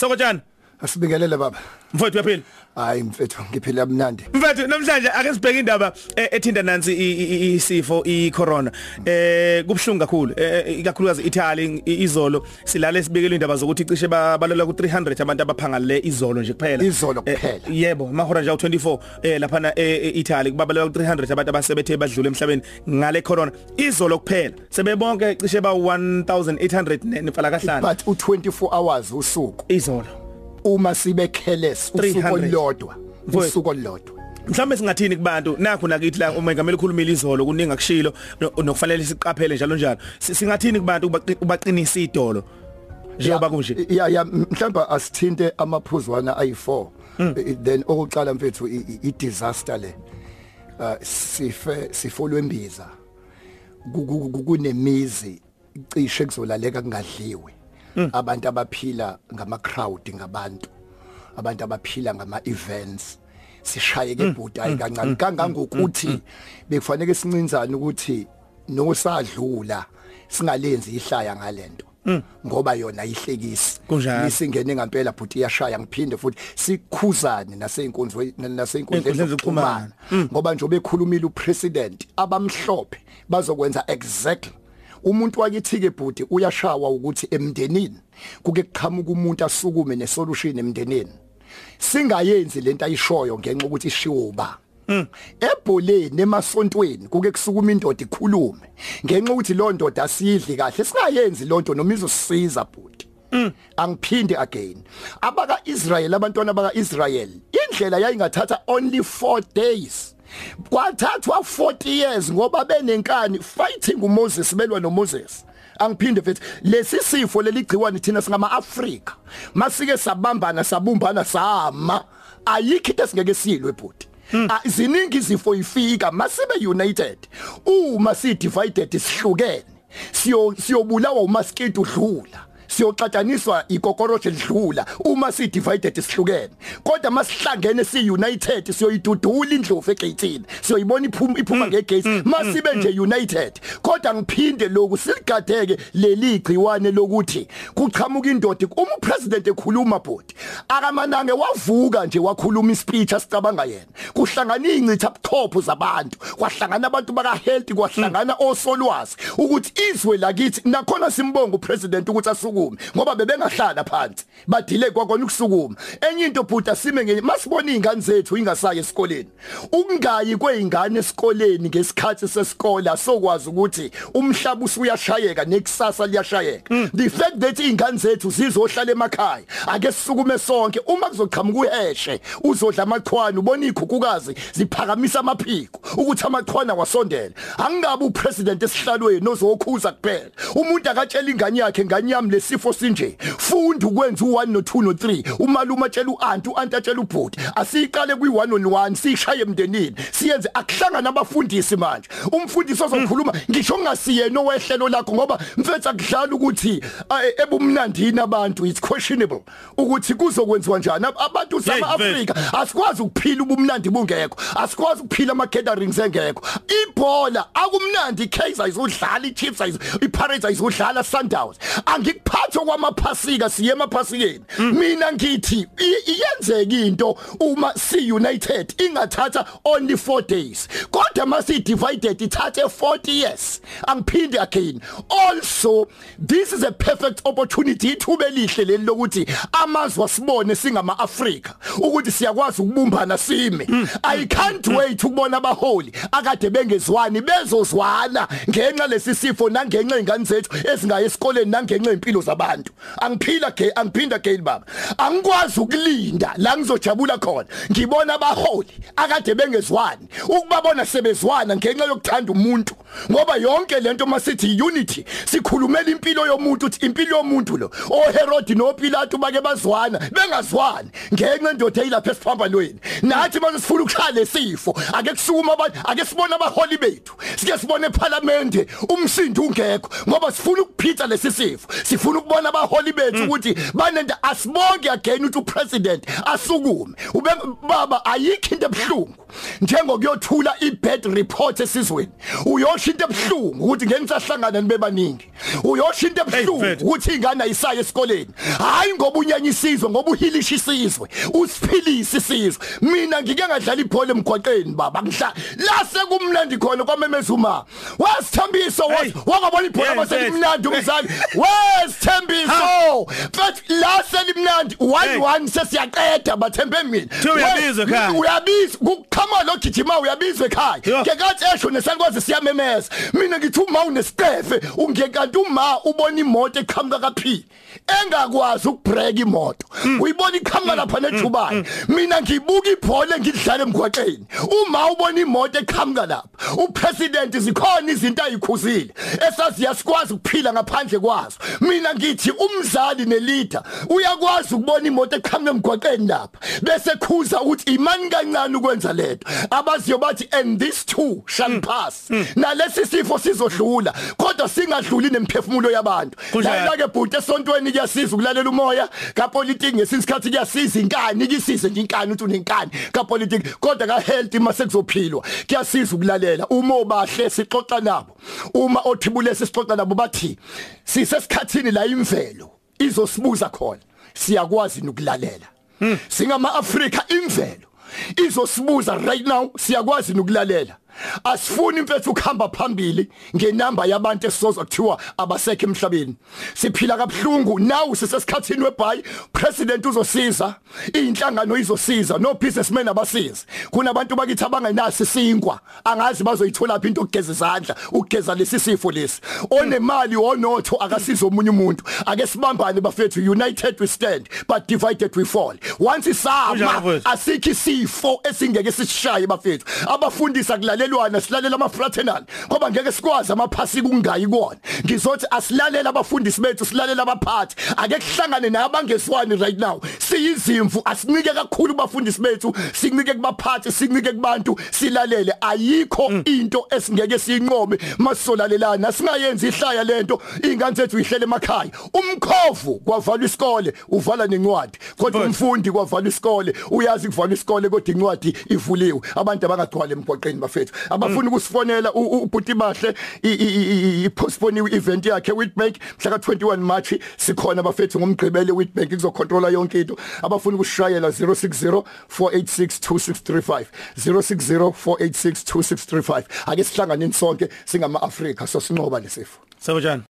sokotshana Asibingelele baba. mfowethu uyaphila? Hayi mfethu ngiphila mnandi. mfowethu namhlanje ake sibheke indaba eh, ethinta nansi i- i- isifo icorona. Eh kubhlungu kakhulu. Eh, ikakhulukazi Italy i- izolo. Silale sibekele indaba zokuthi cishe ba- balola ku 300 abantu abaphangalele izolo nje kuphela. Izolo Eh, kuphela. yebo mahora nje u24 eh lapha na eItaly kubabaleka ku 300 abantu abasebethe badlule emhlabeni ngale corona. Izolo kuphela. Sebebonke cishe ba 1800 nefala kahlanu. But u24 hours usuku. Izolo. Uma sibe careless usuku 300. olodwa usuku olodwa. mhlawumbe singathini kubantu nakho nakithi la umengameli ukhulumile izolo kuningi akushilo no- nokufanele siqaphele njalo njalo Si- singathini kubantu ubaqi- ubaqinisa idolo njengoba kunje Ya ya mhlamba asithinte amaphuzwana ayi4 then okuqala mfethu i- disaster le. Uh sife sifolwe ku- kunemizi cishe kuzolaleka kungadliwe. Abantu abaphila ngama crowd ngabantu. Abantu abaphila ngama events. sishayeke ebhuti ayi kancane. kangangokuthi bekufanele sincinzane ukuthi nosadlula singalenzi ihlaya ngalento. Ngoba yona ihlekisi. Kunjalo. isingene ngempela bhuti iyashaya ngiphinde futhi sikhuzane naseyinkonzweni naseyinkonzweni Ey'nkundleni zokuxhumana. ngoba nje bekhulumile upresident abamhlophe bazokwenza exactly umuntu wakithi ke bhuti uyashawa ukuthi emndenini kuke kuqhamuka umuntu asukume nesolution emndenini. Singayenzi lento ayishoyo ngenxa ukuthi ishiwo uba ebholeni emasontweni kuke kusukuma indoda ikhulume. Ngenxa ukuthi lo ndoda asiyidli kahle singayenzi lonto noma izosisiza bhuti. Angiphinde again. Abaka Israel abantwana baka Israel indlela yayingathatha only 4 days. Kwathathwa 40 years ngoba benenkani fighting uMoses belwa noMoses. Angiphinde futhi lesi sifo leligciwane thina singama Africa masike sabambana sabumbana sama. Ayikho into esingeke silwe bhuti Ah, ziningi izifo ifika masibe united. Uma si divided sihlukene siyo siyobulawa umaskito udlula. Siyoxatshaniswa ikokoroje lidlula uma si divided sihlukene. Kodwa masihlangene si united siyoyidudula indlovu egate siyoyibona iphuma iphuma ngegate masibe nje united. Kodwa ngiphinde lokhu siligadeke leli gciwane lokuthi kuchamuka indoda uma upresident ekhuluma bhodi akamanange wavuka nje wakhuluma ispeech asicabanga yena. Kuhlangana incitha buchopho zabantu kwahlangana abantu baka health kwahlangana osolwazi ukuthi izwe lakithi nakhona simbonga upresident ukuthi asukume ngoba bebengahlala phansi badile kwakona ukusukuma enye into bhuta sime ngenye masibona izingane zethu ingasaye esikoleni. Ukungayi kweingane esikoleni ngesikhathi sesikole sokwazi ukuthi umhlaba usuyashayeka nekusasa liyashayeka. The fact that izingane zethu zizohlala emakhaya ake sisukume sonke uma kuzoqhamuka uheshe uzodla amachwana ubona ikhukhukazi ziphakamisa amaphiko ukuthi amachwana wasondela angabe upresident esihlalweni ozokhuza kuphela. Umuntu akatshela ingane yakhe ngane yami lesifo sinje funda ukwenza u1 no2 no3 umalume atshela uanti uanti atshela ubhuti. Asiqale kwi1 on 1 sishaye emndenini. Siyenze akuhlangana abafundisi manje. Umfundisi ozokhuluma ngisho ngasiyena owehlelo lakho ngoba mfethu akudlala ukuthi eh, ebumnandini abantu? It's questionable. Ukuthi kuzokwenziwa njani? Ab- abantu Hey, sama Africa asikwazi ukuphila ubumnandi bungekho. Asikwazi ukuphila ama gatherings engekho. Ibhola akumnandi. iKaizer izodlala iChiefs iPirates izodlala Sundowns. Angikuphathwa kwamaphasika siye emaphasikeni mina ngithi i- iyenzeka into uma si united ingathatha only 4 days. Kodwa masi divided ithathe 40 years. Angiphinde again. Also this is a perfect opportunity ithuba elihle leli lokuthi amazwe asibone singama Africa ukuthi siyakwazi ukubumbana sime. I can't wait ukubona abaholi akade bengezwani bezozwana ngenxa lesisifo nangenxa ingane zethu ezingaye esikoleni nangenxa impilo zabantu. Angiphila ke angiphinda again baba. Angikwazi ukulinda la ngizojabula khona. Ngibona abaholi akade bengezwani. Ukubabona sebezwana ngenxa yokuthanda umuntu ngoba yonke lento masithi unity sikhulumela impilo yomuntu uthi impilo yomuntu lo oHerod noPilato bake bazwana bengazwani ngenxa endoda eyilapha esiphambanweni. Nathi manje sifuna ukuhlala lesifo ake kusukuma abantu ake sibone abaholi bethu sike sibone eParliament umsindo ungekho ngoba sifuna ukuphitha lesi sifo. Sifuna ukubona abaholi bethu ukuthi banenda asibonke again ukuthi upresident asukume. Ube baba ayikho into ebhlungu njengokuyothula ibad report esizweni uyosho into ebhlungu ukuthi ngeke nisahlangana nibe baningi. Uyosho into ebhlungu mfethu. ukuthi ingane ayisaya esikoleni. Hayi ngoba unyanya isizwe ngoba uhilisha isizwe usiphilisa isizwe. Mina ngike ngadlala ibhola emgwaqeni baba. Ngidla la sekumnandi khona kwamemezuma wasithembiso Hey. wakabona ibhola Yeah, mase mfethu. limnandi umzali. Wesithembiso mfethu la selimnandi. 1-1 sesiyaqeda bathembe mina. Kuthiwa uyabizwa We- ekhaya. uyabizwa kuqhama lo gijima uyabizwa ekhaya Yo. ke kathi esho nesalikwazi siyamemeza mina ngithi uma unesiqefe ungiye kanti uma ubona imoto eqhamuka kaphi engakwazi ukubreak imoto uyibona iqhamuka lapha nejubayo mina ngibuka ibhola ngidlala emgwaqeni uma ubona imoto eqhamuka lapha upresident zikhona izinto ayikhuzile esaziya sikwazi ukuphila ngaphandle kwazo mina ngithi umzali neleader uyakwazi ukubona imoto eqhamuka emgwaqeni lapha bese khuza ukuthi imani kancane ukwenza lento abaziyo bathi and this too shall pass. Nalesi sifo sizodlula kodwa singadluli nemphefumulo yabantu. La ke bhuti esontweni kuyasiza ukulalela umoya kapolitiki ngesinsikhathi kuyasiza inkani ikisize nje inkani uthi unenkani kapolitiki kodwa ka health mase kuzophilwa kuyasiza ukulalela. Uma obahle sixoxa nabo. Uma othibule sixoxa nabo bathi sisesikhathini la imvelo izosibuza khona? Siyakwazi ukulalela singama Africa imvelo izosibuza right now siyakwazi ukulalela asifuni mfethu ukuhamba phambili ngenamba yabantu esizoza kuthiwa abasekho emhlabeni. Siphila kabhlungu now sisesikhathini webhayi. President uzosiza. Inhlangano izosiza no businessmen abasiza kunabantu bakithi abangenaso isinkwa. Angazi bazoyithola phi into ukugeza izandla ukugeza lesi sifo lesi. Onemali onotho akasiza omunye umuntu. Ake sibambane bafethu united we stand but divided we fall. Once Kunjani isama mfowethu? asikho isifo esingeke sishaye bafethu. Abafundisa kulalelwana silalela ama fraternal ngoba ngeke sikwazi amaphasi kungayi kuona ngizothi asilalela abafundisi bethu silalela abaphathi. Ake kuhlangane nabangezwani right now. Siyizimvu asinike kakhulu abafundisi bethu. Sincike kubaphathi sincike kubantu. Silalele. Ayikho into esingeke siyinqobe masisolalelana singayenzi ihlaya lento ingane zethu ihlele emakhaya. Umkhovu kwavalwa isikole uvala nencwadi. Kodwa umfundi kwavalwa isikole. Uyazi kuvalwa isikole kodwa incwadi ivuliwe. Abantu abangagcwala emgwaqeni bafethu abafuna ukusifonela ubhuti bahle ipostpone event yakhe Witbank. Mhla ka21 March sikhona bafethu ngomgqibelo Witbank kuzocontrola yonke into. Abafuna ukushayela 060 4862635 060 4862635 ake sihlanganeni sonke singama Africa so sinqoba lesifo Sawujani